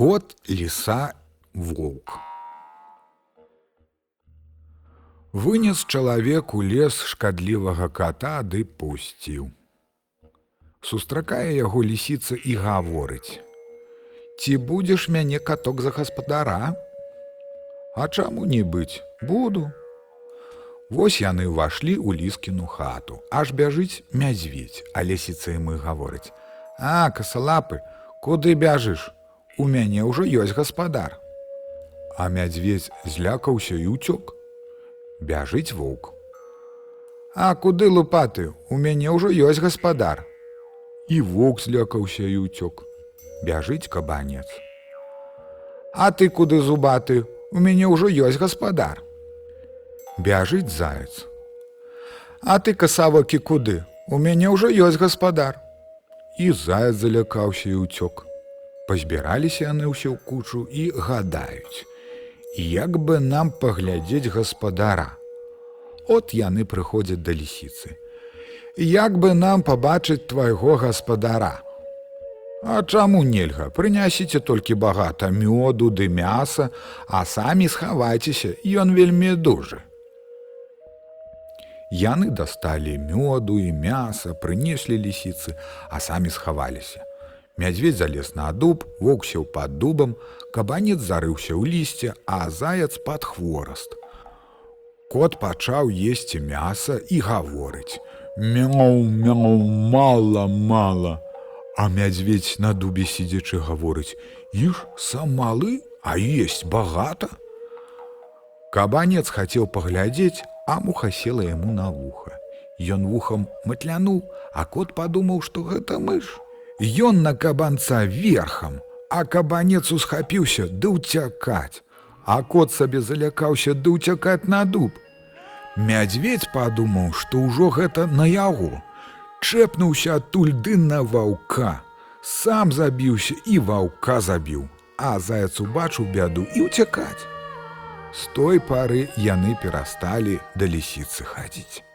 Кот, ліса, воўк. Вынес чалавек у лес шкадлівага кота ды пусціў. Сустракае яго лісіца і гаворыць: « Ці будзеш мяне каток за гаспадара? А чаму не быць, буду. Вось яны ўвашлі ў ліскіну хату, аж бяжыць мядзведь, а лесіца ім гаворыць: « А касалапы, куды бяжыш? У мяне ўжо ёсць гаспадар. А мядзведь злякаўся і ўцёк. Бяжыць воўк. А куды лупаты, у мяне ўжо ёсць гаспадар. І воўк злякаўся і ўцёк. Бяжыць кабанец. А ты куды зубаты, у мяне ўжо ёсць гаспадар. Бяжыць заяц. А ты касавакі куды, у мяне ўжо ёсць гаспадар. І заяц залякаўся і ўцёк. Пазбіраліся яны ўсе ў кучу і гадаюць. Як бы нам паглядзець гаспадара. От яны прыходзяць да лісіцы. Як бы нам пабачыць твайго гаспадара. А чаму нельга, прынясіце толькі багата мёду ды мяса, а самі схавайцеся, ён вельмі дужы. Яны дасталі мёду і мяса, прынеслі лісіцы, а самі схаваліся. Мядзведь залез на дуб, вок сеў пад дубам, кабанец зарыўся ў лісце, а заяц пад хвораст. Кот пачаў есці мяса і гаворыць: Мяу, мяу, мала, мала. А мядзведь на дубе сидзячы гаворыць: Іж сам малы, а есть багата. Кабанец хацеў паглядзець, а муха села яму на вуха. Ён вухам матлянуў, а кот падумаў, што гэта мыш. Ён на кабанца верхам, а кабанец усхапіўся ды ўцякаць, а кот сабе залякаўся ды ўцякаць на дуб. Мядзведь падумаў, што ўжо гэта на яго. Чэпнуўся адтуль ды на ваўка. Сам забіўся і ваўка забіў, а заяц убачыў бяду і ўцякаць. З той пары яны перасталі да лісіцы хадзіць.